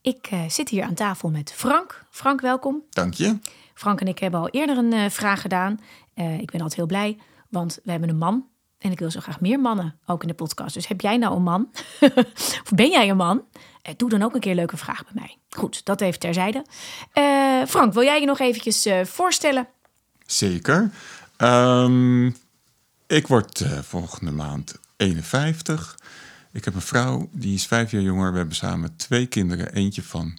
Ik eh, zit hier aan tafel met Frank. Frank, welkom. Dank je. Frank en ik hebben al eerder een eh, vraag gedaan. Eh, ik ben altijd heel blij, want we hebben een man. En ik wil zo graag meer mannen ook in de podcast. Dus heb jij nou een man? of ben jij een man? Doe dan ook een keer een leuke vraag bij mij. Goed, dat even terzijde. Frank, wil jij je nog eventjes voorstellen? Zeker. Ehm, ik word volgende maand 51. Ik heb een vrouw, die is vijf jaar jonger. We hebben samen twee kinderen. Eentje van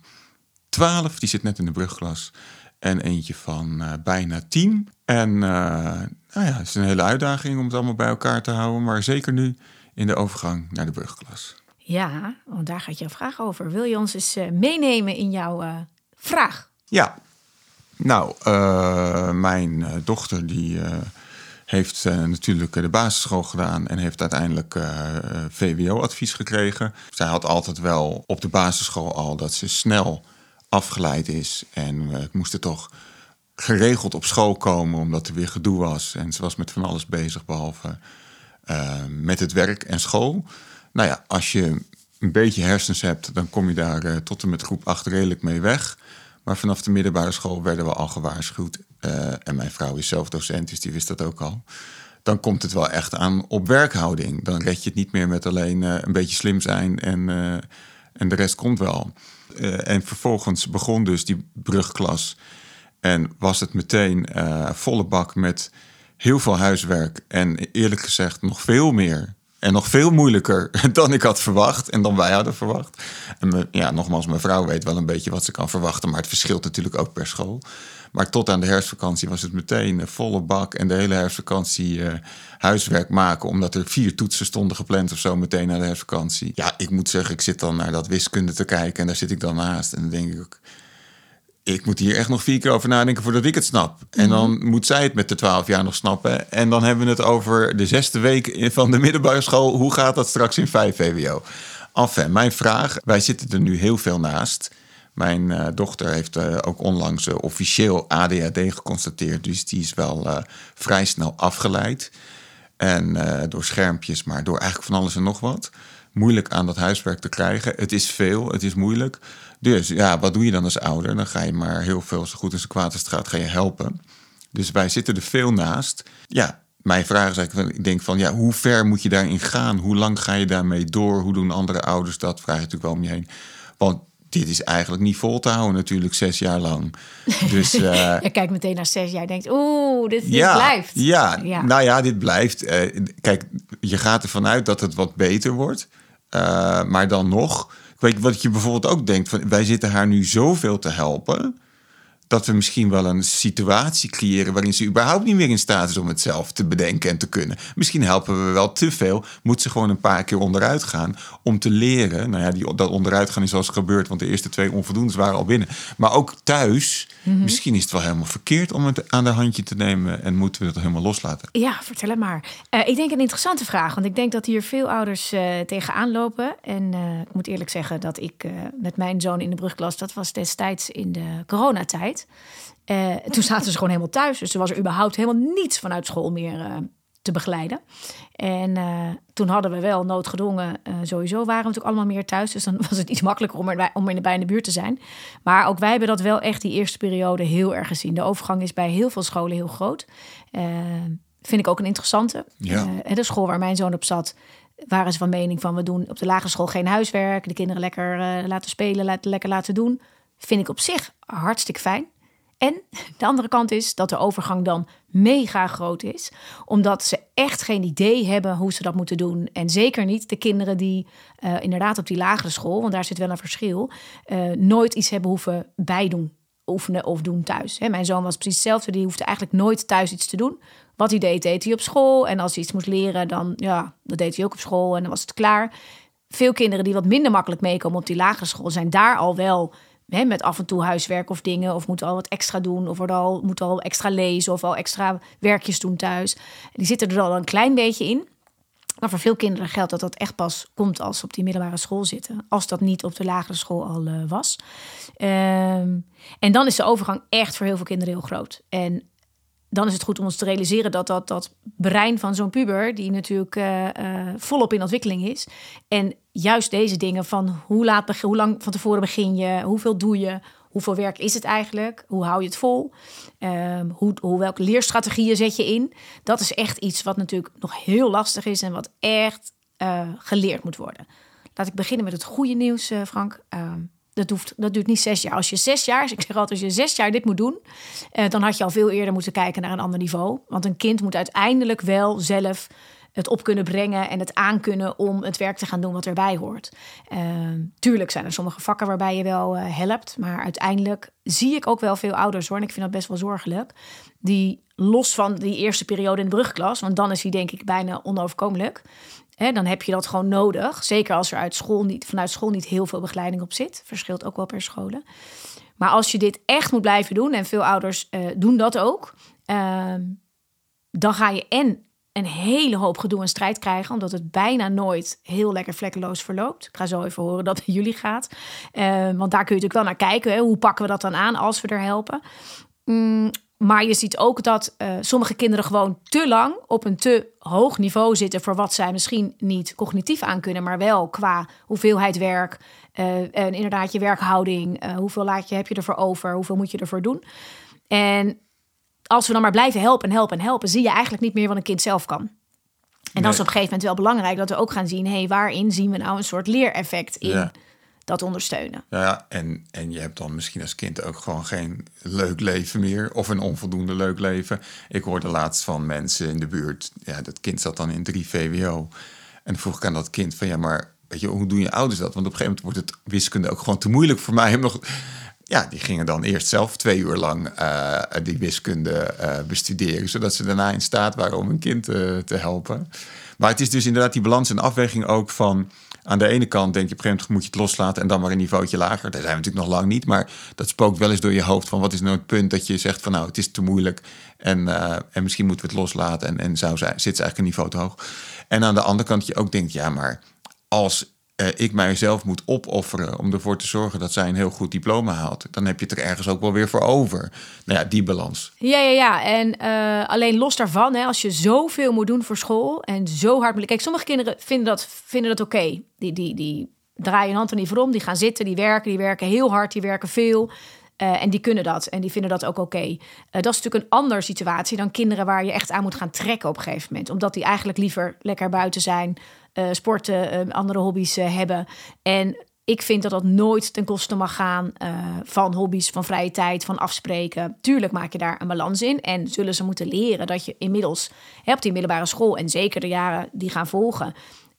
12, die zit net in de brugklas. En eentje van eh, bijna 10. En eh, nou ja, het is een hele uitdaging om het allemaal bij elkaar te houden. Maar zeker nu in de overgang naar de brugklas. Ja, want daar gaat jouw vraag over. Wil je ons eens eh, meenemen in jouw vraag? Ja, nou, mijn dochter die heeft eh, natuurlijk de basisschool gedaan en heeft uiteindelijk eh, VWO-advies gekregen. Zij had altijd wel op de basisschool al dat ze snel afgeleid is en we moesten toch geregeld op school komen omdat er weer gedoe was. En ze was met van alles bezig behalve eh, met het werk en school. Nou ja, als je een beetje hersens hebt, dan kom je daar tot en met groep 8 redelijk mee weg. Maar vanaf de middelbare school werden we al gewaarschuwd. eh, en mijn vrouw is zelf docent, dus die wist dat ook al. Dan komt het wel echt aan op werkhouding. Dan red je het niet meer met alleen eh, een beetje slim zijn en, eh, en de rest komt wel. En vervolgens begon dus die brugklas. En was het meteen volle bak met heel veel huiswerk. En eerlijk gezegd nog veel meer. En nog veel moeilijker dan ik had verwacht. En dan wij hadden verwacht. En ja, nogmaals, mijn vrouw weet wel een beetje wat ze kan verwachten. Maar het verschilt natuurlijk ook per school. Maar tot aan de herfstvakantie was het meteen eh, volle bak. En de hele herfstvakantie eh, huiswerk maken. Omdat er vier toetsen stonden gepland of zo meteen na de herfstvakantie. Ja, ik moet zeggen, ik zit dan naar dat wiskunde te kijken. En daar zit ik dan naast. En dan denk ik ik moet hier echt nog vier keer over nadenken voordat ik het snap. En dan moet zij het met de twaalf jaar nog snappen. En dan hebben we het over de zesde week van de middelbare school. Hoe gaat dat straks in 5 VWO? Enfin, mijn vraag, wij zitten er nu heel veel naast. Mijn eh, dochter heeft eh, ook onlangs eh, officieel ADHD geconstateerd. Dus die is wel vrij snel afgeleid. En door schermpjes, maar door eigenlijk van alles en nog wat. Moeilijk aan dat huiswerk te krijgen. Het is veel, het is moeilijk. Dus ja, wat doe je dan als ouder? Dan ga je maar heel veel, zo goed als het kwaad als het gaat, ga je helpen. Dus wij zitten er veel naast. Ja, mijn vraag is eigenlijk, ik denk van, ja, hoe ver moet je daarin gaan? Hoe lang ga je daarmee door? Hoe doen andere ouders dat? Vraag je natuurlijk wel om je heen. Want dit is eigenlijk niet vol te houden natuurlijk, zes jaar lang. Dus eh, Je kijkt meteen naar zes jaar en denkt, oeh, dit, dit ja, blijft. Ja, Ja. nou ja, dit blijft. Eh, kijk, je gaat ervan uit dat het wat beter wordt. Eh, maar dan nog, ik weet wat je bijvoorbeeld ook denkt, van, wij zitten haar nu zoveel te helpen, dat we misschien wel een situatie creëren waarin ze überhaupt niet meer in staat is om het zelf te bedenken en te kunnen. Misschien helpen we wel te veel, moet ze gewoon een paar keer onderuit gaan om te leren. Nou ja, die, dat onderuit gaan is al eens gebeurd, want de eerste twee onvoldoendes waren al binnen. Maar ook thuis, misschien is het wel helemaal verkeerd om het aan de handje te nemen en moeten we het helemaal loslaten. Ja, vertel het maar. Eh, ik denk een interessante vraag, want ik denk dat hier veel ouders eh, tegenaan lopen. En eh, ik moet eerlijk zeggen dat ik met mijn zoon in de brugklas, dat was destijds in de coronatijd. Eh, toen zaten ze gewoon helemaal thuis, dus er was er überhaupt helemaal niets vanuit school meer eh, te begeleiden. En eh, toen hadden we wel noodgedwongen, sowieso waren we natuurlijk allemaal meer thuis. Dus dan was het iets makkelijker om er, om bij in de buurt te zijn. Maar ook wij hebben dat wel echt die eerste periode heel erg gezien. De overgang is bij heel veel scholen heel groot. Vind ik ook een interessante. Ja. De school waar mijn zoon op zat, waren ze van mening van we doen op de lagere school geen huiswerk. De kinderen lekker laten spelen, laten, lekker laten doen. Vind ik op zich hartstikke fijn. En de andere kant is dat de overgang dan mega groot is. Omdat ze echt geen idee hebben hoe ze dat moeten doen. En zeker niet de kinderen die eh, inderdaad op die lagere school, want daar zit wel een verschil, eh, nooit iets hebben hoeven bijdoen, oefenen of doen thuis. Mijn zoon was precies hetzelfde. Die hoefde eigenlijk nooit thuis iets te doen. Wat hij deed, deed hij op school. En als hij iets moest leren, dan ja, dat deed hij ook op school. En dan was het klaar. Veel kinderen die wat minder makkelijk meekomen op die lagere school, zijn daar al wel met af en toe huiswerk of dingen, of moeten al wat extra doen, of worden al, moeten al extra lezen of al extra werkjes doen thuis. Die zitten er al een klein beetje in. Maar voor veel kinderen geldt dat dat echt pas komt als ze op die middelbare school zitten. Als dat niet op de lagere school al uh, was. Um, en dan is de overgang echt voor heel veel kinderen heel groot. En dan is het goed om ons te realiseren dat dat, dat brein van zo'n puber, die natuurlijk uh, uh, volop in ontwikkeling is. En juist deze dingen van hoe, laat, hoe lang van tevoren begin je, hoeveel doe je, hoeveel werk is het eigenlijk, hoe hou je het vol, um, hoe, welke leerstrategieën zet je in. Dat is echt iets wat natuurlijk nog heel lastig is en wat echt uh, geleerd moet worden. Laat ik beginnen met het goede nieuws, Frank. Ehm, dat, hoeft, dat duurt niet zes jaar. Als je zes jaar, ik zeg altijd, als je zes jaar dit moet doen, eh, dan had je al veel eerder moeten kijken naar een ander niveau. Want een kind moet uiteindelijk wel zelf het op kunnen brengen en het aankunnen om het werk te gaan doen wat erbij hoort. Uh, tuurlijk zijn er sommige vakken waarbij je wel uh, helpt, maar uiteindelijk zie ik ook wel veel ouders hoor, en ik vind dat best wel zorgelijk, die los van die eerste periode in de brugklas, want dan is die denk ik bijna onoverkomelijk, Hè, dan heb je dat gewoon nodig. Zeker als er uit school niet, vanuit school niet heel veel begeleiding op zit. Verschilt ook wel per scholen. Maar als je dit echt moet blijven doen, en veel ouders uh, doen dat ook, uh, dan ga je en een hele hoop gedoe en strijd krijgen, omdat het bijna nooit heel lekker vlekkeloos verloopt. Ik ga zo even horen dat het jullie gaat. Uh, want daar kun je natuurlijk wel naar kijken. Hè? Hoe pakken we dat dan aan als we er helpen? Mm, maar je ziet ook dat uh, sommige kinderen gewoon te lang op een te hoog niveau zitten voor wat zij misschien niet cognitief aan kunnen, maar wel qua hoeveelheid werk uh, en inderdaad je werkhouding. Hoeveel laat je, heb je ervoor over? Hoeveel moet je ervoor doen? En als we dan maar blijven helpen en helpen en helpen, zie je eigenlijk niet meer wat een kind zelf kan. En nee. dan is op een gegeven moment wel belangrijk dat we ook gaan zien: hé, hey, waarin zien we nou een soort leereffect in? Ja dat ondersteunen. Ja, en, en je hebt dan misschien als kind ook gewoon geen leuk leven meer of een onvoldoende leuk leven. Ik hoorde laatst van mensen in de buurt, ja, dat kind zat dan in 3 VWO. En vroeg ik aan dat kind van ja, maar weet je, hoe doen je ouders dat? Want op een gegeven moment wordt het wiskunde ook gewoon te moeilijk voor mij om nog. Ja, die gingen dan eerst zelf twee uur lang uh, die wiskunde uh, bestuderen, zodat ze daarna in staat waren om een kind uh, te helpen. Maar het is dus inderdaad die balans en afweging ook van aan de ene kant denk je op een gegeven moment moet je het loslaten en dan maar een niveautje lager. Daar zijn we natuurlijk nog lang niet, maar dat spookt wel eens door je hoofd van wat is nou het punt dat je zegt van nou het is te moeilijk en, en misschien moeten we het loslaten en, en zou zit ze eigenlijk een niveau te hoog. En aan de andere kant je ook denkt ja maar als uh, ik mijzelf moet opofferen om ervoor te zorgen dat zij een heel goed diploma haalt, dan heb je het er ergens ook wel weer voor over. Nou ja, die balans. Ja, ja, ja. En uh, alleen los daarvan, hè, als je zoveel moet doen voor school en zo hard moet. Kijk, sommige kinderen vinden dat, vinden dat oké. Die, die, die draaien een hand er niet voor om, die gaan zitten, die werken, die werken heel hard, die werken veel. Uh, en die kunnen dat en die vinden dat ook oké. Uh, dat is natuurlijk een andere situatie dan kinderen waar je echt aan moet gaan trekken op een gegeven moment. Omdat die eigenlijk liever lekker buiten zijn, uh, sporten, andere hobby's hebben. En ik vind dat dat nooit ten koste mag gaan van hobby's, van vrije tijd, van afspreken. Tuurlijk maak je daar een balans in. En zullen ze moeten leren dat je inmiddels hè, op die middelbare school en zeker de jaren die gaan volgen.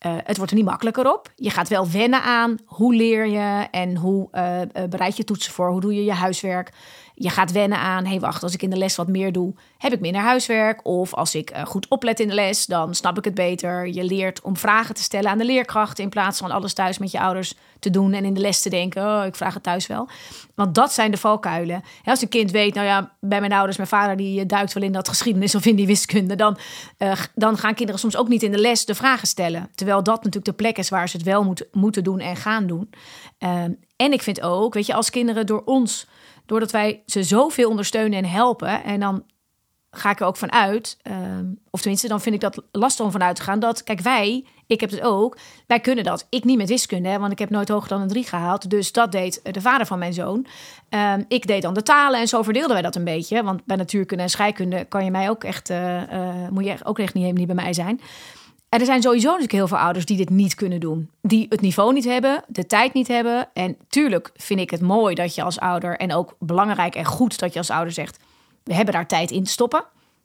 Uh, het wordt er niet makkelijker op. Je gaat wel wennen aan hoe leer je en hoe uh, bereid je toetsen voor, hoe doe je je huiswerk je gaat wennen aan, hé hey, wacht, als ik in de les wat meer doe, heb ik minder huiswerk. Of als ik uh, goed oplet in de les, dan snap ik het beter. Je leert om vragen te stellen aan de leerkrachten in plaats van alles thuis met je ouders te doen en in de les te denken, oh, ik vraag het thuis wel. Want dat zijn de valkuilen. als een kind weet, nou ja, bij mijn ouders, mijn vader die eh, duikt wel in dat geschiedenis of in die wiskunde, dan, uh, dan gaan kinderen soms ook niet in de les de vragen stellen. Terwijl dat natuurlijk de plek is waar ze het wel moet, moeten doen en gaan doen. Uh, en ik vind ook, weet je, als kinderen door ons doordat wij ze zoveel ondersteunen en helpen. En dan ga ik er ook van uit, uh, of tenminste, dan vind ik dat lastig om vanuit te gaan. Dat, kijk, wij, ik heb het ook, wij kunnen dat. Ik niet met wiskunde, want ik heb nooit hoger dan een drie gehaald. Dus dat deed de vader van mijn zoon. Uh, ik deed dan de talen en zo verdeelden wij dat een beetje. Want bij natuurkunde en scheikunde kan je mij ook echt, uh, moet je ook echt niet, niet bij mij zijn. Er zijn sowieso natuurlijk heel veel ouders die dit niet kunnen doen. Die het niveau niet hebben, de tijd niet hebben. En tuurlijk vind ik het mooi dat je als ouder, en ook belangrijk en goed dat je als ouder zegt: we hebben daar tijd in te stoppen.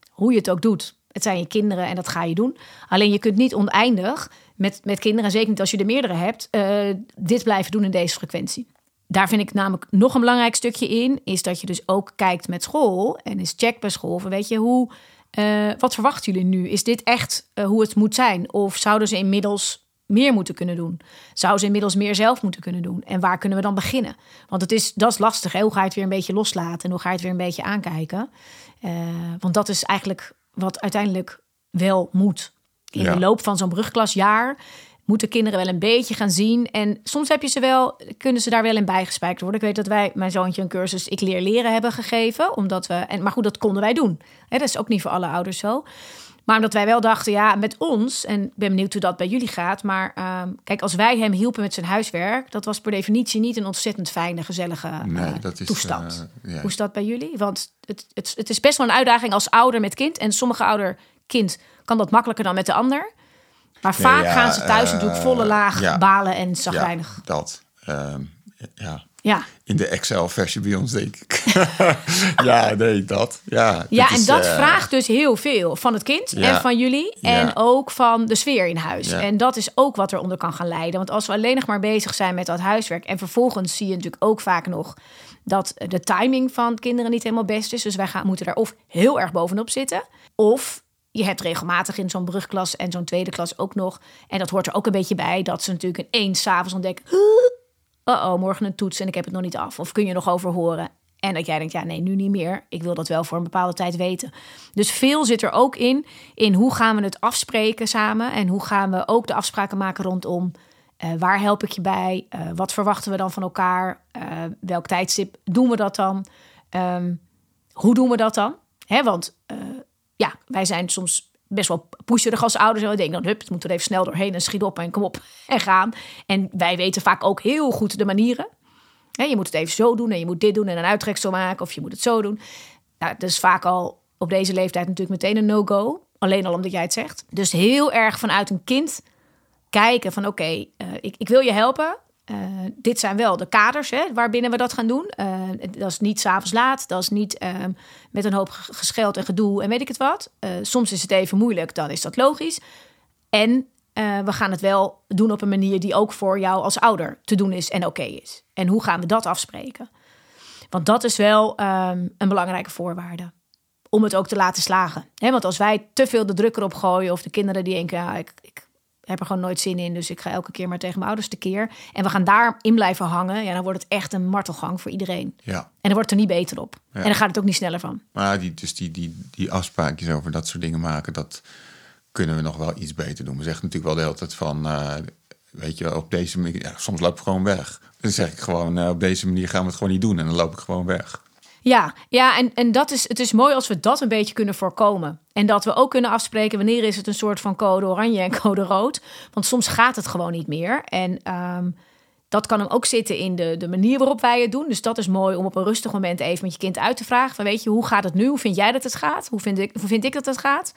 Hoe je het ook doet. Het zijn je kinderen en dat ga je doen. Alleen je kunt niet oneindig met, met kinderen, zeker niet als je er meerdere hebt, uh, dit blijven doen in deze frequentie. Daar vind ik namelijk nog een belangrijk stukje in, is dat je dus ook kijkt met school en is check bij school. Van weet je, hoe, uh, wat verwachten jullie nu? Is dit echt uh, hoe het moet zijn? Of zouden ze inmiddels meer moeten kunnen doen? Zou ze inmiddels meer zelf moeten kunnen doen? En waar kunnen we dan beginnen? Want het is, dat is lastig. Hè? Hoe ga je het weer een beetje loslaten? En hoe ga je het weer een beetje aankijken? Uh, want dat is eigenlijk wat uiteindelijk wel moet. In Ja. de loop van zo'n brugklasjaar moeten kinderen wel een beetje gaan zien. En soms heb je ze wel, kunnen ze daar wel in bijgespijkerd worden. Ik weet dat wij mijn zoontje een cursus Ik leer leren hebben gegeven. Omdat we, en, maar goed, dat konden wij doen. Dat is ook niet voor alle ouders zo. Maar omdat wij wel dachten, ja, met ons, en ik ben benieuwd hoe dat bij jullie gaat. Maar ehm, kijk, als wij hem hielpen met zijn huiswerk, dat was per definitie niet een ontzettend fijne, gezellige Nee, eh, dat is, toestand. eh, ja. Hoe is dat bij jullie? Want het, het, het is best wel een uitdaging als ouder met kind. En sommige ouder kind kan dat makkelijker dan met de ander. Maar Nee, vaak ja, gaan ze thuis eh, natuurlijk volle laag ja. balen en zagrijnig. Ja, dat. Ehm, ja. Ja, In de Excel-versie bij ons, denk ik. ja, nee, dat. Ja, ja, en is, dat eh, vraagt dus heel veel van het kind Ja. en van jullie. Ja. En ook van de sfeer in huis. En dat is ook wat eronder kan gaan leiden. Want als we alleen nog maar bezig zijn met dat huiswerk... en vervolgens zie je natuurlijk ook vaak nog... dat de timing van kinderen niet helemaal best is. Dus wij gaan, moeten daar of heel erg bovenop zitten... of je hebt regelmatig in zo'n brugklas en zo'n tweede klas ook nog... en dat hoort er ook een beetje bij... dat ze natuurlijk ineens s'avonds ontdekken... oh, morgen een toets en ik heb het nog niet af. Of kun je nog over horen? En dat jij denkt, ja, nee, nu niet meer. Ik wil dat wel voor een bepaalde tijd weten. Dus veel zit er ook in, in hoe gaan we het afspreken samen. En hoe gaan we ook de afspraken maken rondom eh, waar help ik je bij? Eh, wat verwachten we dan van elkaar? Eh, welk tijdstip doen we dat dan? Ehm, hoe doen we dat dan? Hè, want ja, wij zijn soms best wel pusherig als ouders. En we denken dan, hup, het moet er even snel doorheen en schiet op en kom op en gaan. En wij weten vaak ook heel goed de manieren. Hè, je moet het even zo doen en je moet dit doen en een uittreksel maken of je moet het zo doen. Nou, dat is vaak al op deze leeftijd natuurlijk meteen een no-go. Alleen al omdat jij het zegt. Dus heel erg vanuit een kind kijken van oké, eh, ik, ik wil je helpen. Eh, dit zijn wel de kaders hè, waarbinnen we dat gaan doen. Eh, dat is niet s'avonds laat. Dat is niet ehm, met een hoop ge- gescheld en gedoe en weet ik het wat. Eh, soms is het even moeilijk, dan is dat logisch. En we gaan het wel doen op een manier die ook voor jou als ouder te doen is en oké is. En hoe gaan we dat afspreken? Want dat is wel ehm, een belangrijke voorwaarde. Om het ook te laten slagen. Want als wij te veel de druk erop gooien, of de kinderen die denken, ja, ik, ik heb er gewoon nooit zin in, dus ik ga elke keer maar tegen mijn ouders tekeer. En we gaan daarin blijven hangen, ja, dan wordt het echt een martelgang voor iedereen. Ja, En dan wordt het er niet beter op. En dan gaat het ook niet sneller van. maar die, dus die, die, die afspraakjes over dat soort dingen maken, dat kunnen we nog wel iets beter doen. We zeggen natuurlijk wel de hele tijd van, eh, weet je, op deze manier, ja, soms loop ik gewoon weg. Dan zeg ik gewoon, eh, op deze manier gaan we het gewoon niet doen en dan loop ik gewoon weg. Ja, ja en, en dat is, het is mooi als we dat een beetje kunnen voorkomen. En dat we ook kunnen afspreken wanneer is het een soort van code oranje en code rood. Want soms gaat het gewoon niet meer. En ehm, dat kan hem ook zitten in de, de manier waarop wij het doen. Dus dat is mooi om op een rustig moment even met je kind uit te vragen. Van weet je, hoe gaat het nu? Hoe vind jij dat het gaat? Hoe vind ik, hoe vind ik dat het gaat?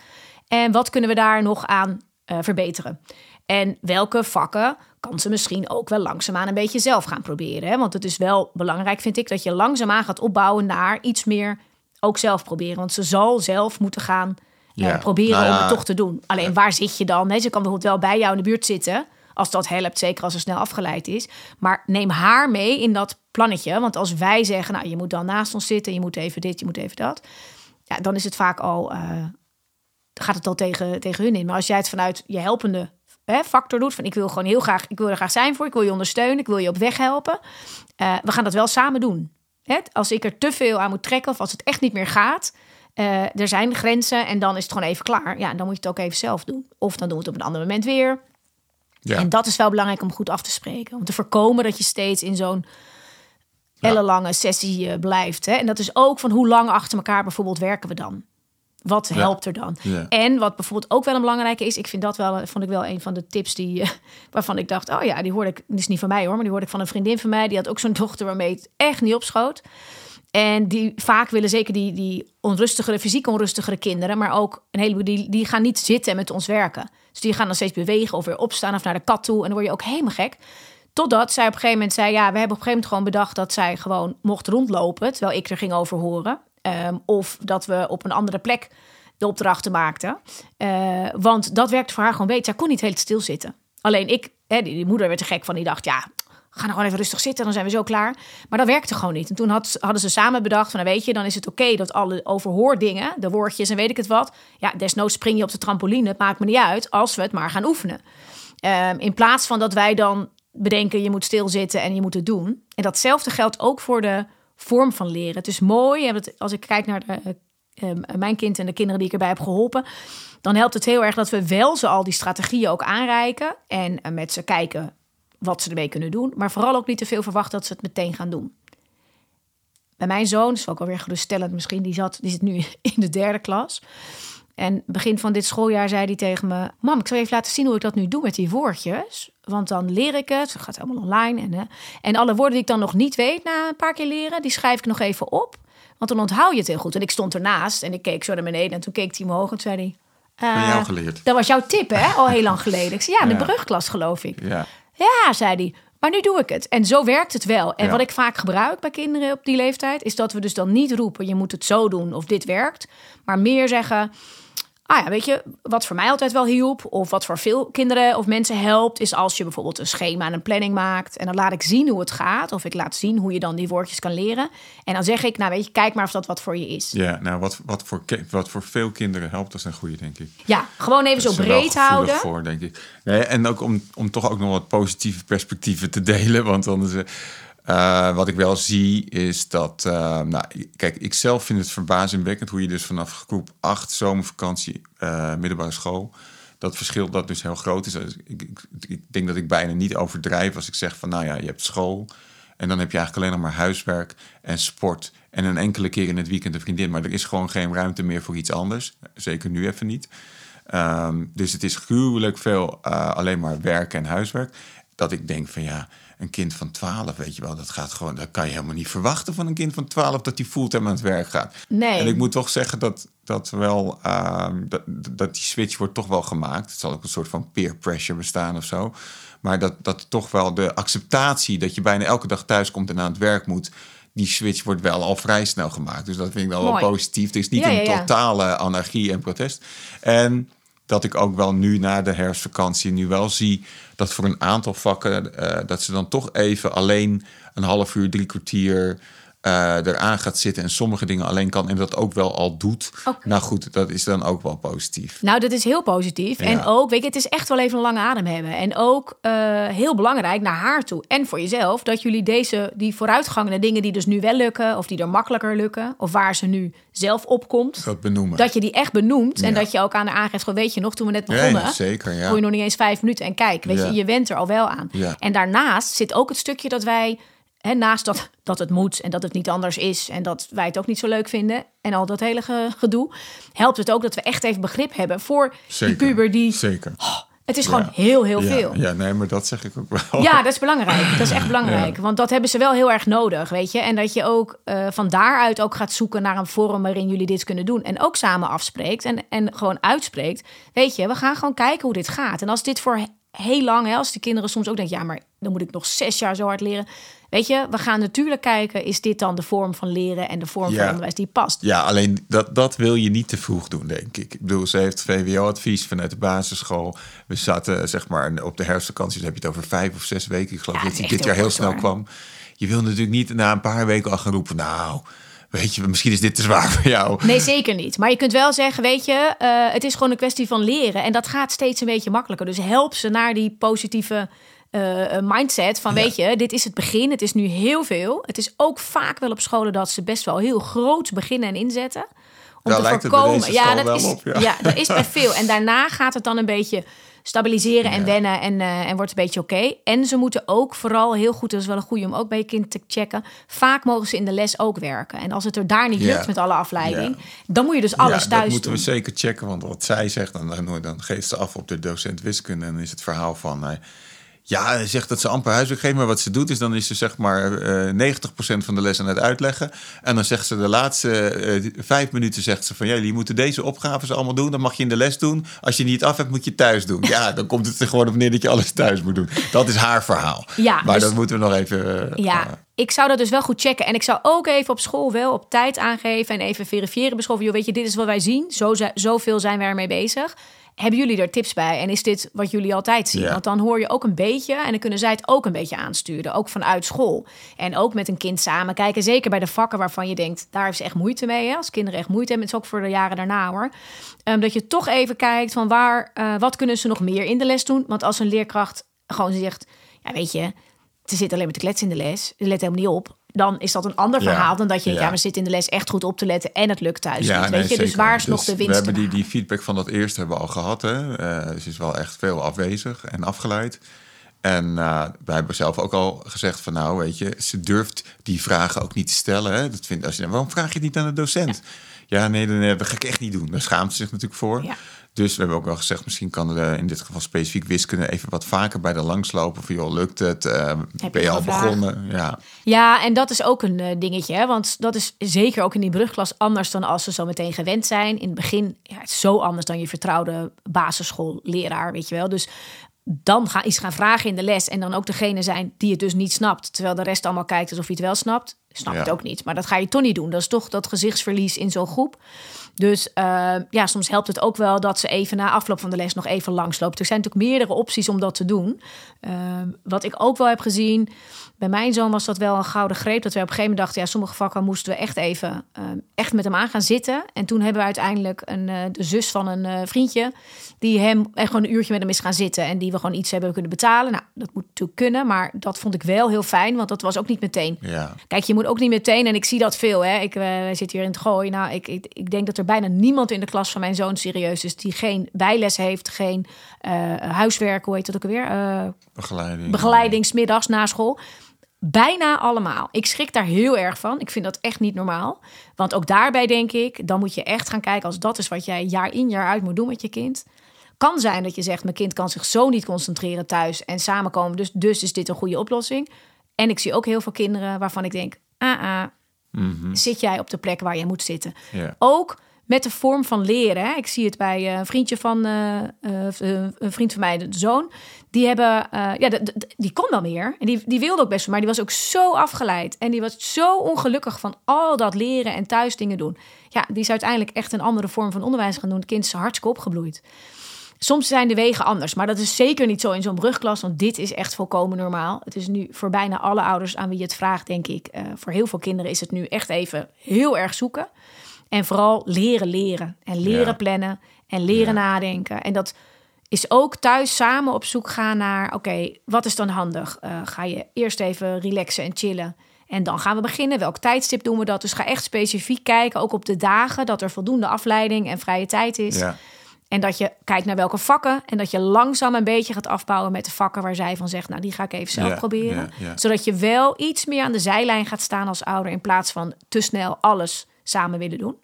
En wat kunnen we daar nog aan eh, verbeteren? En welke vakken kan ze misschien ook wel langzaamaan een beetje zelf gaan proberen. Hè? Want het is wel belangrijk, vind ik, dat je langzaamaan gaat opbouwen naar iets meer ook zelf proberen. Want ze zal zelf moeten gaan eh, proberen nou om het toch te doen. Alleen waar zit je dan? Nee, ze kan bijvoorbeeld wel bij jou in de buurt zitten. Als dat helpt, zeker als ze snel afgeleid is. Maar neem haar mee in dat plannetje. Want als wij zeggen, nou, je moet dan naast ons zitten, je moet even dit, je moet even dat. Ja, dan is het vaak al, eh, gaat het al tegen, tegen hun in. Maar als jij het vanuit je helpende hè, factor doet, van ik wil gewoon heel graag, ik wil er graag zijn voor, ik wil je ondersteunen, ik wil je op weg helpen. Eh, we gaan dat wel samen doen. Hè? Als ik er te veel aan moet trekken of als het echt niet meer gaat, eh, er zijn grenzen en dan is het gewoon even klaar. Ja, dan moet je het ook even zelf doen. Of dan doen we het op een ander moment weer. Ja, En dat is wel belangrijk om goed af te spreken. Om te voorkomen dat je steeds in zo'n ellenlange sessie eh, blijft. Hè? En dat is ook van hoe lang achter elkaar bijvoorbeeld werken we dan? Wat helpt er dan? En wat bijvoorbeeld ook wel een belangrijke is, ik vind dat wel, vond ik wel een van de tips die, eh, waarvan ik dacht, oh ja, die hoorde ik, die is niet van mij hoor, maar die hoorde ik van een vriendin van mij, die had ook zo'n dochter waarmee het echt niet opschoot. En die vaak willen zeker die, die onrustigere, fysiek onrustigere kinderen, maar ook een heleboel die, die gaan niet zitten met ons werken. Dus die gaan dan steeds bewegen of weer opstaan of naar de kat toe. En dan word je ook helemaal gek. Totdat zij op een gegeven moment zei: Ja, we hebben op een gegeven moment gewoon bedacht dat zij gewoon mocht rondlopen. Terwijl ik er ging over horen. Ehm, of dat we op een andere plek de opdrachten maakten. Eh, want dat werkte voor haar gewoon beter. Zij kon niet heel stilzitten. Alleen ik, hè, die, moeder werd er gek van. Die dacht: Ja, ga nou gewoon even rustig zitten. Dan zijn we zo klaar. Maar dat werkte gewoon niet. En toen had, hadden ze samen bedacht: van, nou weet je, dan is het oké dat alle overhoordingen, de woordjes en weet ik het wat. Ja, desnoods spring je op de trampoline. Het maakt me niet uit als we het maar gaan oefenen. Ehm, in plaats van dat wij dan bedenken, je moet stilzitten en je moet het doen. En datzelfde geldt ook voor de vorm van leren. Het is mooi, als ik kijk naar de, ehm, mijn kind en de kinderen die ik erbij heb geholpen, dan helpt het heel erg dat we wel ze al die strategieën ook aanreiken en eh, met ze kijken wat ze ermee kunnen doen, maar vooral ook niet te veel verwachten dat ze het meteen gaan doen. Bij mijn zoon, is ook alweer geruststellend misschien, die, zat, die zit nu in de derde klas. En begin van dit schooljaar zei hij tegen me: Mam, ik zal even laten zien hoe ik dat nu doe met die woordjes. Want dan leer ik het. Het gaat allemaal online. En, uh, en alle woorden die ik dan nog niet weet na een paar keer leren, die schrijf ik nog even op. Want dan onthoud je het heel goed. En ik stond ernaast en ik keek zo naar beneden. En toen keek hij omhoog en zei hij... Uh, Van jou geleerd. Dat was jouw tip, hè? Al heel lang geleden. Ik zei, ja, de brugklas geloof ik. Ja. Ja, zei hij. Maar nu doe ik het. En zo werkt het wel. En wat ik vaak gebruik bij kinderen op die leeftijd, is dat we dus dan niet roepen: je moet het zo doen of dit werkt. Maar meer zeggen: Ah ja, weet je, wat voor mij altijd wel hielp, of wat voor veel kinderen of mensen helpt, is als je bijvoorbeeld een schema en een planning maakt. En dan laat ik zien hoe het gaat, of ik laat zien hoe je dan die woordjes kan leren. En dan zeg ik, nou weet je, kijk maar of dat wat voor je is. Ja, nou wat, wat, voor, wat voor veel kinderen helpt, dat is een goede, denk ik. Ja, gewoon even zo breed houden. voor, denk ik. Nee, en ook om, om toch ook nog wat positieve perspectieven te delen, want dan is uh, wat ik wel zie is dat, uh, nou, kijk, ik zelf vind het verbazingwekkend hoe je dus vanaf groep 8 zomervakantie, uh, middelbare school, dat verschil dat dus heel groot is. Dus ik, ik, ik, denk dat ik bijna niet overdrijf als ik zeg van, nou ja, je hebt school en dan heb je eigenlijk alleen nog maar huiswerk en sport en een enkele keer in het weekend een vriendin, maar er is gewoon geen ruimte meer voor iets anders. Zeker nu even niet. Um, dus het is gruwelijk veel alleen maar werk en huiswerk. Dat ik denk van ja, een kind van 12, weet je wel, dat gaat gewoon, dat kan je helemaal niet verwachten van een kind van 12 dat die fulltime aan het werk gaat. Nee. En ik moet toch zeggen dat, dat wel, uh, dat, dat die switch wordt toch wel gemaakt. Het zal ook een soort van peer pressure bestaan of zo. Maar dat, dat toch wel de acceptatie dat je bijna elke dag thuis komt en aan het werk moet die switch wordt wel al vrij snel gemaakt. Dus dat vind ik dan wel positief. Het is niet een totale anarchie en protest. En dat ik ook wel nu na de herfstvakantie nu wel zie dat voor een aantal vakken uh, dat ze dan toch even alleen een half uur, drie kwartier uh, eraan gaat zitten en sommige dingen alleen kan en dat ook wel al doet. Nou goed, dat is dan ook wel positief. Nou, dat is heel positief. En ook, weet je, het is echt wel even een lange adem hebben. En ook uh, heel belangrijk naar haar toe en voor jezelf dat jullie deze, die vooruitgang dingen die dus nu wel lukken of die er makkelijker lukken of waar ze nu zelf opkomt, dat benoemen. Dat je die echt benoemt ja. en dat je ook aan haar aangeeft, gewoon weet je nog, toen we net begonnen, ja, zeker, ja. Voor je nog niet eens vijf minuten en kijk, weet je, je went er al wel aan. En daarnaast zit ook het stukje dat wij He, naast dat, dat het moet en dat het niet anders is en dat wij het ook niet zo leuk vinden en al dat hele gedoe, helpt het ook dat we echt even begrip hebben voor Zeker. die puber die. Zeker. Oh, het is gewoon heel, heel ja. veel. Ja, nee, maar dat zeg ik ook wel. Ja, dat is belangrijk. Dat is echt belangrijk. Want dat hebben ze wel heel erg nodig, weet je. En dat je ook uh, van daaruit ook gaat zoeken naar een forum waarin jullie dit kunnen doen. En ook samen afspreekt en, en gewoon uitspreekt. Weet je, we gaan gewoon kijken hoe dit gaat. En als dit voor heel lang, hè, als de kinderen soms ook denken, ja, maar dan moet ik nog zes jaar zo hard leren. Weet je, we gaan natuurlijk kijken, is dit dan de vorm van leren en de vorm Ja. van onderwijs die past? Ja, alleen dat, dat wil je niet te vroeg doen, denk ik. Ik bedoel, ze heeft VWO-advies vanuit de basisschool. We zaten, zeg maar, op de herfstvakantie, dan heb je het over vijf of zes weken. Ik geloof Ja, dat hij echt dit jaar heel snel hoor. kwam. Je wil natuurlijk niet na een paar weken al gaan roepen, nou, weet je, misschien is dit te zwaar voor jou. Nee, zeker niet. Maar je kunt wel zeggen, weet je, eh, het is gewoon een kwestie van leren. En dat gaat steeds een beetje makkelijker. Dus help ze naar die positieve eh, mindset van, Ja. weet je, dit is het begin. Het is nu heel veel. Het is ook vaak wel op scholen dat ze best wel heel groot beginnen en inzetten. Om Daar te voorkomen. Ja, dat is, op, ja. ja, dat is bij veel. En daarna gaat het dan een beetje stabiliseren en Ja. wennen en, eh, en wordt een beetje oké. En ze moeten ook vooral heel goed, dat is wel een goede om ook bij je kind te checken. Vaak mogen ze in de les ook werken. En als het er daar niet lukt met alle afleiding, dan moet je dus alles ja, thuis dat moeten doen. we zeker checken, want wat zij zegt, dan, dan, dan geeft ze af op de docent wiskunde. En dan is het verhaal van, eh, ja, hij zegt dat ze amper huiswerk geeft, maar wat ze doet is dan is ze zeg maar eh 90% van de les aan het uitleggen. En dan zegt ze de laatste eh, vijf minuten, zegt ze van, ja, jullie moeten deze opgaves allemaal doen, dan mag je in de les doen. Als je niet af hebt, moet je thuis doen. Ja, dan komt het er gewoon op neer dat je alles thuis moet doen. Dat is haar verhaal. Ja, maar dus- dat moeten we nog even... eh, Ja, eh, ik zou dat dus wel goed checken. En ik zou ook even op school wel op tijd aangeven en even verifiëren bij school. van, Joh, weet je, dit is wat wij zien. Zo, zoveel zijn we ermee bezig. Hebben jullie er tips bij? En is dit wat jullie altijd zien? Ja. Want dan hoor je ook een beetje en dan kunnen zij het ook een beetje aansturen. Ook vanuit school. En ook met een kind samen kijken. Zeker bij de vakken waarvan je denkt, daar heeft ze echt moeite mee. Hè? Als kinderen echt moeite hebben. Het is ook voor de jaren daarna hoor. Ehm, dat je toch even kijkt van waar, eh, wat kunnen ze nog meer in de les doen? Want als een leerkracht gewoon zegt, ja weet je, ze zit alleen maar te kletsen in de les. Ze let helemaal niet op. Dan is dat een ander Ja. verhaal dan dat je, ja, Ja. maar ze zit in de les echt goed op te letten en het lukt thuis. niet, nee, weet je? Dus waar is nog de winst? We hebben die, die feedback van dat eerste hebben we al gehad. Hè? Dus is wel echt veel afwezig en afgeleid. En eh, wij hebben zelf ook al gezegd van nou, weet je, ze durft die vragen ook niet te stellen. Hè? Dat vindt, als je, waarom vraag je het niet aan de docent? Ja, nee, nee, nee, dat ga ik echt niet doen. Daar schaamt ze zich natuurlijk voor. Ja. Dus we hebben ook wel gezegd, misschien kan er in dit geval specifiek wiskunde even wat vaker bij de langslopen. Van joh, lukt het? Je ben je al begonnen? Ja, Ja, en dat is ook een eh, dingetje. Hè? Want dat is zeker ook in die brugklas anders dan als ze zo meteen gewend zijn. In het begin, ja, het is zo anders dan je vertrouwde basisschoolleraar, weet je wel. Dus dan ga, iets gaan vragen in de les en dan ook degene zijn die het dus niet snapt. Terwijl de rest allemaal kijkt alsof hij het wel snapt. Snap Ja. het ook niet. Maar dat ga je toch niet doen. Dat is toch dat gezichtsverlies in zo'n groep. Dus eh, ja, soms helpt het ook wel dat ze even na afloop van de les nog even langsloopt. Er zijn natuurlijk meerdere opties om dat te doen. Eh, wat ik ook wel heb gezien, bij mijn zoon was dat wel een gouden greep. Dat we op een gegeven moment dachten, ja, sommige vakken moesten we echt even eh, echt met hem aan gaan zitten. En toen hebben we uiteindelijk een, eh, de zus van een eh, vriendje, die hem echt gewoon een uurtje met hem is gaan zitten. En die we gewoon iets hebben kunnen betalen. Nou, dat moet natuurlijk kunnen, maar dat vond ik wel heel fijn, want dat was ook niet meteen. ja. Kijk, je moet ook niet meteen, en ik zie dat veel. Hè. Ik uh, zit hier in het gooi. Nou, ik, ik, ik denk dat er bijna niemand in de klas van mijn zoon serieus is die geen bijles heeft, geen uh, huiswerk, hoe heet dat ook alweer? Uh, Begeleiding. begeleiding, smiddags na school. Bijna allemaal. Ik schrik daar heel erg van. Ik vind dat echt niet normaal. Want ook daarbij denk ik, dan moet je echt gaan kijken als dat is wat jij jaar in jaar uit moet doen met je kind. Kan zijn dat je zegt, mijn kind kan zich zo niet concentreren thuis en samenkomen. Dus, dus is dit een goede oplossing. En ik zie ook heel veel kinderen waarvan ik denk, ah, zit jij op de plek waar je moet zitten. Ook met de vorm van leren. Hè. Ik zie het bij een vriendje van uh, een vriend van mij, de zoon. Die hebben, uh, ja, de, de, die kon wel meer. En die, die wilde ook best, maar die was ook zo afgeleid. En die was zo ongelukkig van al dat leren en thuis dingen doen. Ja, die is uiteindelijk echt een andere vorm van onderwijs gaan doen. Het kind is hartstikke opgebloeid. Soms zijn de wegen anders, maar dat is zeker niet zo in zo'n brugklas, want dit is echt volkomen normaal. Het is nu voor bijna alle ouders aan wie je het vraagt, denk ik. Uh, voor heel veel kinderen is het nu echt even heel erg zoeken. En vooral leren leren en leren ja. plannen en leren ja. nadenken. En dat is ook thuis samen op zoek gaan naar, oké, okay, wat is dan handig? Uh, ga je eerst even relaxen en chillen. En dan gaan we beginnen. Welk tijdstip doen we dat? Dus ga echt specifiek kijken, ook op de dagen, dat er voldoende afleiding en vrije tijd is. Ja. En dat je kijkt naar welke vakken. En dat je langzaam een beetje gaat afbouwen met de vakken waar zij van zegt, nou die ga ik even zelf Ja, proberen. ja, ja. Zodat je wel iets meer aan de zijlijn gaat staan als ouder. In plaats van te snel alles samen willen doen.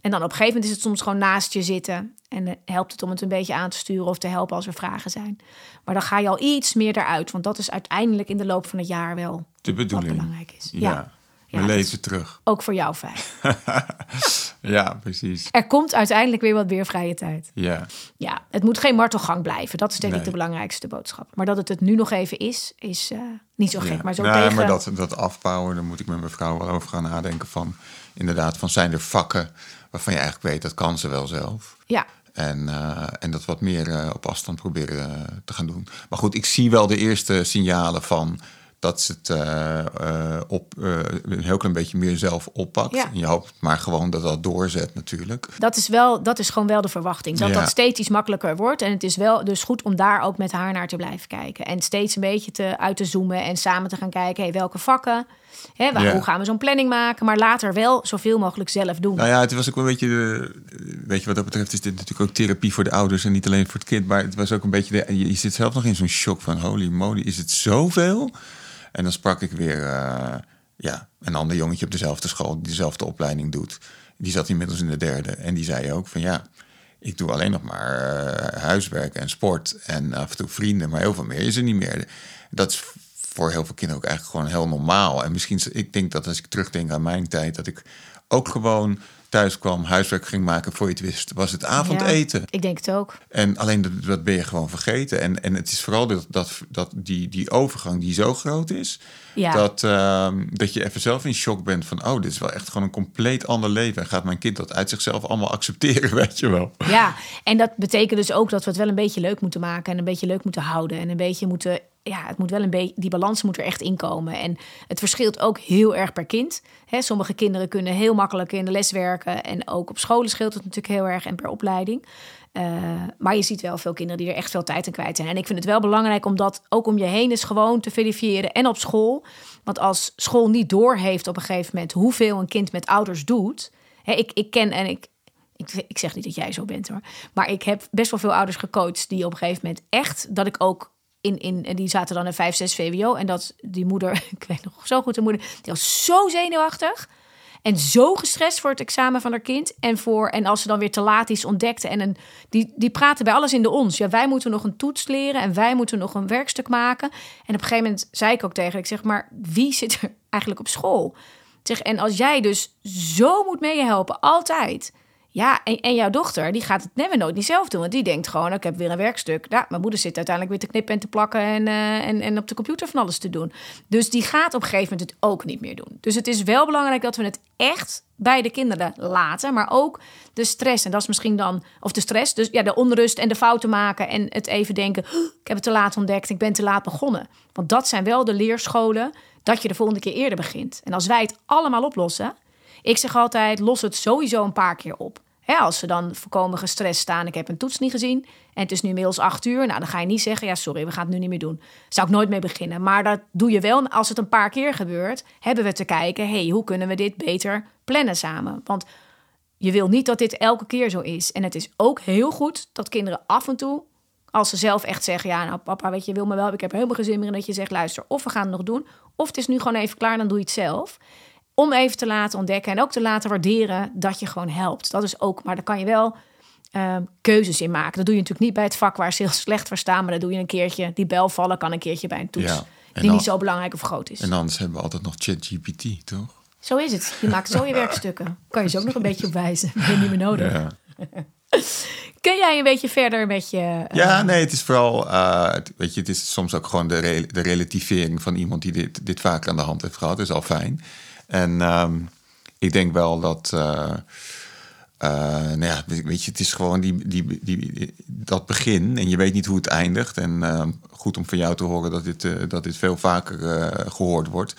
En dan op een gegeven moment is het soms gewoon naast je zitten. En eh, helpt het om het een beetje aan te sturen of te helpen als er vragen zijn. Maar dan ga je al iets meer eruit. Want dat is uiteindelijk in de loop van het jaar wel De bedoeling. wat belangrijk is. Ja. We Ja, leven terug. Ook voor jou fijn. Ja, precies. Er komt uiteindelijk weer wat meer vrije tijd. Ja. Ja, het moet geen martelgang blijven. Dat is denk ik de belangrijkste boodschap. Maar dat het het nu nog even is, is eh, niet zo gek. Ja. Maar zo nee, tegen... maar dat, dat afbouwen, daar moet ik met mijn vrouw wel over gaan nadenken. Van inderdaad, van zijn er vakken waarvan je eigenlijk weet dat kan ze wel zelf. Ja, En, eh, en dat wat meer eh, op afstand proberen te gaan doen. Maar goed, ik zie wel de eerste signalen van dat ze het eh, eh, op, eh, een heel klein beetje meer zelf oppakt. Ja. En je hoopt maar gewoon dat dat doorzet natuurlijk. dat is, wel, dat is gewoon wel de verwachting. Dat Ja. dat steeds iets makkelijker wordt. En het is wel dus goed om daar ook met haar naar te blijven kijken. En steeds een beetje te, uit te zoomen en samen te gaan kijken... Hey, welke vakken, hè, waar, Ja. hoe gaan we zo'n planning maken... maar later wel zoveel mogelijk zelf doen. Nou ja, het was ook een beetje, de, weet je wat dat betreft is dit natuurlijk ook therapie voor de ouders en niet alleen voor het kind. Maar het was ook een beetje, de, je, je zit zelf nog in zo'n shock van holy moly, is het zoveel? En dan sprak ik weer, eh, ja, een ander jongetje op dezelfde school die dezelfde opleiding doet. Die zat inmiddels in de derde en die zei ook van ja, ik doe alleen nog maar eh, huiswerk en sport en af en toe vrienden, maar heel veel meer is er niet meer. Dat is voor heel veel kinderen ook eigenlijk gewoon heel normaal. En misschien, ik denk dat als ik terugdenk aan mijn tijd, dat ik ook gewoon thuis kwam, huiswerk ging maken, voor je het wist, was het avondeten. Ja, ik denk het ook. En alleen dat, dat ben je gewoon vergeten. En, en het is vooral dat, dat, dat die, die overgang die zo groot is, Ja. dat, ehm, dat je even zelf in shock bent van, oh, dit is wel echt gewoon een compleet ander leven. En gaat mijn kind dat uit zichzelf allemaal accepteren, weet je wel. Ja, en dat betekent dus ook dat we het wel een beetje leuk moeten maken en een beetje leuk moeten houden en een beetje moeten, ja, het moet wel een beetje, die balans moet er echt inkomen. En het verschilt ook heel erg per kind. Hè, sommige kinderen kunnen heel makkelijk in de les werken en ook op scholen scheelt het natuurlijk heel erg en per opleiding. Eh, maar je ziet wel veel kinderen die er echt veel tijd aan kwijt zijn. En ik vind het wel belangrijk om dat ook om je heen is gewoon te verifiëren en op school. Want als school niet doorheeft op een gegeven moment hoeveel een kind met ouders doet. Ik, ik ken en ik, ik zeg niet dat jij zo bent hoor. Maar ik heb best wel veel ouders gecoacht die op een gegeven moment echt dat ik ook in, in en die zaten dan in 5, 6 VWO. En dat die moeder, ik weet nog zo goed, de moeder, die was zo zenuwachtig. En zo gestrest voor het examen van haar kind. En, voor, en als ze dan weer te laat iets ontdekte. En een, die, die praten bij alles in de ons. Ja, wij moeten nog een toets leren. En wij moeten nog een werkstuk maken. En op een gegeven moment zei ik ook tegen Ik zeg, maar wie zit er eigenlijk op school? Zeg, en als jij dus zo moet meehelpen, altijd. Ja, en, en jouw dochter, die gaat het never nooit niet zelf doen. Want die denkt gewoon, ik heb weer een werkstuk. Ja, mijn moeder zit uiteindelijk weer te knippen en te plakken... En, eh, en, en op de computer van alles te doen. Dus die gaat op een gegeven moment het ook niet meer doen. Dus het is wel belangrijk dat we het echt bij de kinderen laten. Maar ook de stress. En dat is misschien dan... Of de stress, dus ja, de onrust en de fouten maken... en het even denken, "Oh, ik heb het te laat ontdekt. Ik ben te laat begonnen. Want dat zijn wel de leerscholen... dat je de volgende keer eerder begint. En als wij het allemaal oplossen... Ik zeg altijd, los het sowieso een paar keer op. Als ze dan voorkomen gestrest staan, ik heb een toets niet gezien... en het is nu inmiddels acht uur, nou, dan ga je niet zeggen... ja, sorry, we gaan het nu niet meer doen. Zou ik nooit mee beginnen. Maar dat doe je wel als het een paar keer gebeurt... hebben we te kijken, hey, hoe kunnen we dit beter plannen samen? Want je wil niet dat dit elke keer zo is. En het is ook heel goed dat kinderen af en toe... als ze zelf echt zeggen, ja, nou papa, weet je, wil me wel... ik heb helemaal geen zin in dat je zegt, luister... of we gaan het nog doen, of het is nu gewoon even klaar... dan doe je het zelf om even te laten ontdekken en ook te laten waarderen dat je gewoon helpt. Dat is ook, maar daar kan je wel uh, keuzes in maken. Dat doe je natuurlijk niet bij het vak waar ze heel slecht voor staan, maar dat doe je een keertje. Die bel vallen kan een keertje bij een toets Ja, die dan- niet zo belangrijk of groot is. En anders hebben we altijd nog ChatGPT, toch? Zo is het. Je maakt zo je werkstukken. Kan je ze ook nog een beetje op wijzen. Ben je niet meer nodig. Ja. Kun jij een beetje verder met je... eh, Ja, nee, het is vooral, eh, het- weet je, het is soms ook gewoon de, re- de relativering van iemand die dit, dit vaker aan de hand heeft gehad, is al fijn. En ehm, ik denk wel dat, eh, eh, nou ja, weet je, het is gewoon die, die, die, dat begin en je weet niet hoe het eindigt. En ehm, goed om van jou te horen dat dit, eh, dat dit veel vaker eh, gehoord wordt.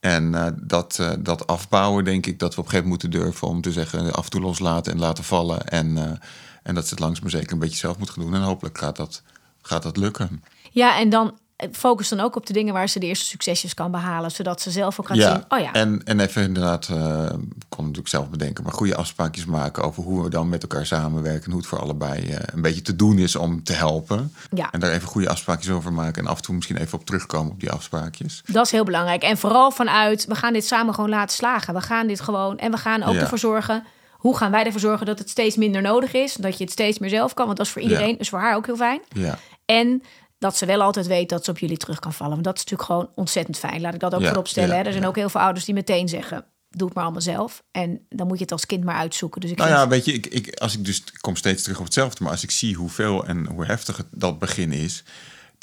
En dat, dat afbouwen, denk ik, dat we op een gegeven moment moeten durven om te zeggen af en toe loslaten en laten vallen. En, en dat ze het langzaam maar zeker een beetje zelf moet gaan doen. En hopelijk gaat dat, gaat dat lukken. Ja, en dan focus dan ook op de dingen waar ze de eerste succesjes kan behalen. Zodat ze zelf ook gaat zien, oh ja, En, en even inderdaad, eh kon natuurlijk zelf bedenken, maar goede afspraakjes maken over hoe we dan met elkaar samenwerken. En hoe het voor allebei eh, een beetje te doen is om te helpen. Ja. En daar even goede afspraakjes over maken. En af en toe misschien even op terugkomen op die afspraakjes. Dat is heel belangrijk. En vooral vanuit, we gaan dit samen gewoon laten slagen. We gaan dit gewoon, en we gaan ook Ja. ervoor zorgen... Hoe gaan wij ervoor zorgen dat het steeds minder nodig is? Dat je het steeds meer zelf kan. Want dat is voor iedereen, dus voor haar ook heel fijn. Ja. En dat ze wel altijd weet dat ze op jullie terug kan vallen. Want dat is natuurlijk gewoon ontzettend fijn. Laat ik dat ook Ja, voorop stellen. ja, hè. Er zijn ja. ook heel veel ouders die meteen zeggen... doe het maar allemaal zelf. En dan moet je het als kind maar uitzoeken. Dus ik Nou vind- ja, weet je, ik, ik, als ik dus ik kom steeds terug op hetzelfde, maar als ik zie hoeveel en hoe heftig het, dat begin is,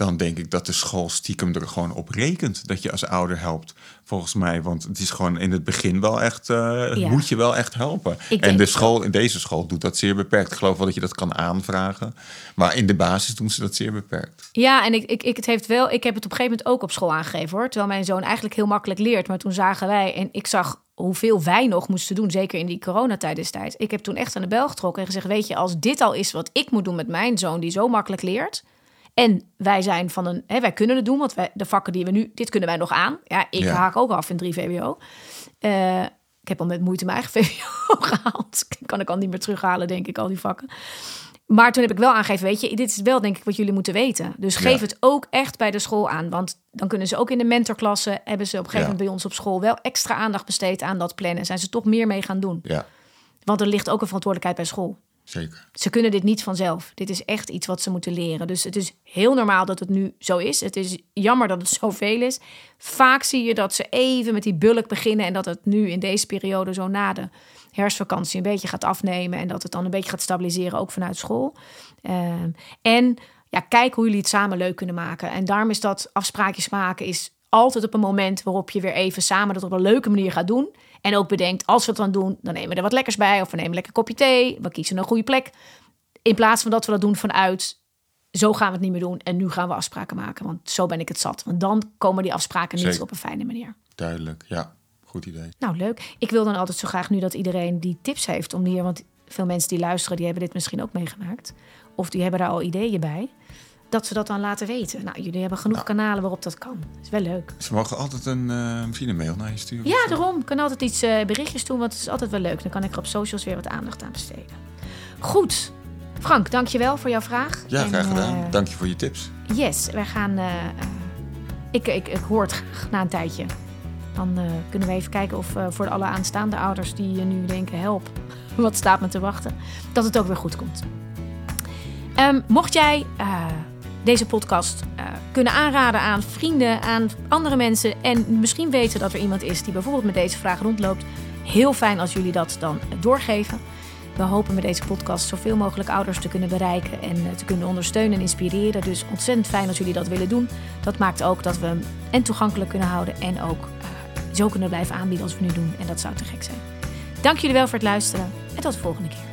dan denk ik dat de school stiekem er gewoon op rekent dat je als ouder helpt. Volgens mij, want het is gewoon in het begin wel echt, Ja. moet je wel echt helpen. denk En de school, in deze school doet dat zeer beperkt. Ik geloof wel dat je dat kan aanvragen, maar in de basis doen ze dat zeer beperkt. Ja, en ik, ik, ik, het heeft wel, ik heb het op een gegeven moment ook op school aangegeven hoor. Terwijl mijn zoon eigenlijk heel makkelijk leert. Maar toen zagen wij, en ik zag hoeveel wij nog moesten doen, zeker in die coronatijd destijds. Ik heb toen echt aan de bel getrokken en gezegd: Weet je, als dit al is wat ik moet doen met mijn zoon, die zo makkelijk leert. En wij zijn van een, hè, wij kunnen het doen, want wij, de vakken die we nu, dit kunnen wij nog aan. Ja, ik Ja. haak ook af in 3 VWO. Eh, ik heb al met moeite mijn eigen VWO gehaald. Kan ik al niet meer terughalen, denk ik, al die vakken. Maar toen heb ik wel aangegeven, weet je, dit is wel denk ik wat jullie moeten weten. Dus geef Ja. het ook echt bij de school aan. Want dan kunnen ze ook in de mentorklasse, hebben ze op een gegeven moment bij ons op school wel extra aandacht besteed aan dat plannen. Zijn ze toch meer mee gaan doen. Ja, Want er ligt ook een verantwoordelijkheid bij school. Ze kunnen dit niet vanzelf. Dit is echt iets wat ze moeten leren. Dus het is heel normaal dat het nu zo is. Het is jammer dat het zoveel is. Vaak zie je dat ze even met die bulk beginnen en dat het nu in deze periode zo na de herfstvakantie een beetje gaat afnemen en dat het dan een beetje gaat stabiliseren, ook vanuit school. Ehm, en ja, kijk hoe jullie het samen leuk kunnen maken. En daarom is dat afspraakjes maken is altijd op een moment waarop je weer even samen dat op een leuke manier gaat doen. En ook bedenkt, als we het dan doen, dan nemen we er wat lekkers bij. Of we nemen een lekker kopje thee. We kiezen een goede plek. In plaats van dat we dat doen vanuit, zo gaan we het niet meer doen. En nu gaan we afspraken maken. Want zo ben ik het zat. Want dan komen die afspraken niet op een fijne manier. Duidelijk, ja. Goed idee. Nou, leuk. Ik wil dan altijd zo graag nu dat iedereen die tips heeft om hier... Want veel mensen die luisteren, die hebben dit misschien ook meegemaakt. Of die hebben daar al ideeën bij. Dat ze dat dan laten weten. Nou, jullie hebben genoeg kanalen waarop dat kan. is wel leuk. Ze mogen altijd een, uh, misschien een mail naar je sturen. Ja, daarom. Ik kan altijd iets uh, berichtjes doen, want het is altijd wel leuk. Dan kan ik er op socials weer wat aandacht aan besteden. Goed. Frank, dankjewel voor jouw vraag. Ja, graag gedaan. Uh, Dank je voor je tips. Yes, wij gaan... ik, ik, ik hoor het graag na een tijdje. Dan kunnen we even kijken of voor alle aanstaande ouders die nu denken... help, wat staat me te wachten, dat het ook weer goed komt. Um, mocht jij deze podcast uh, kunnen aanraden aan vrienden, aan andere mensen. En misschien weten dat er iemand is die bijvoorbeeld met deze vraag rondloopt. Heel fijn als jullie dat dan doorgeven. We hopen met deze podcast zoveel mogelijk ouders te kunnen bereiken en uh, te kunnen ondersteunen en inspireren. Dus ontzettend fijn als jullie dat willen doen. Dat maakt ook dat we hem en toegankelijk kunnen houden en ook uh, zo kunnen blijven aanbieden als we nu doen. En dat zou te gek zijn. Dank jullie wel voor het luisteren en tot de volgende keer.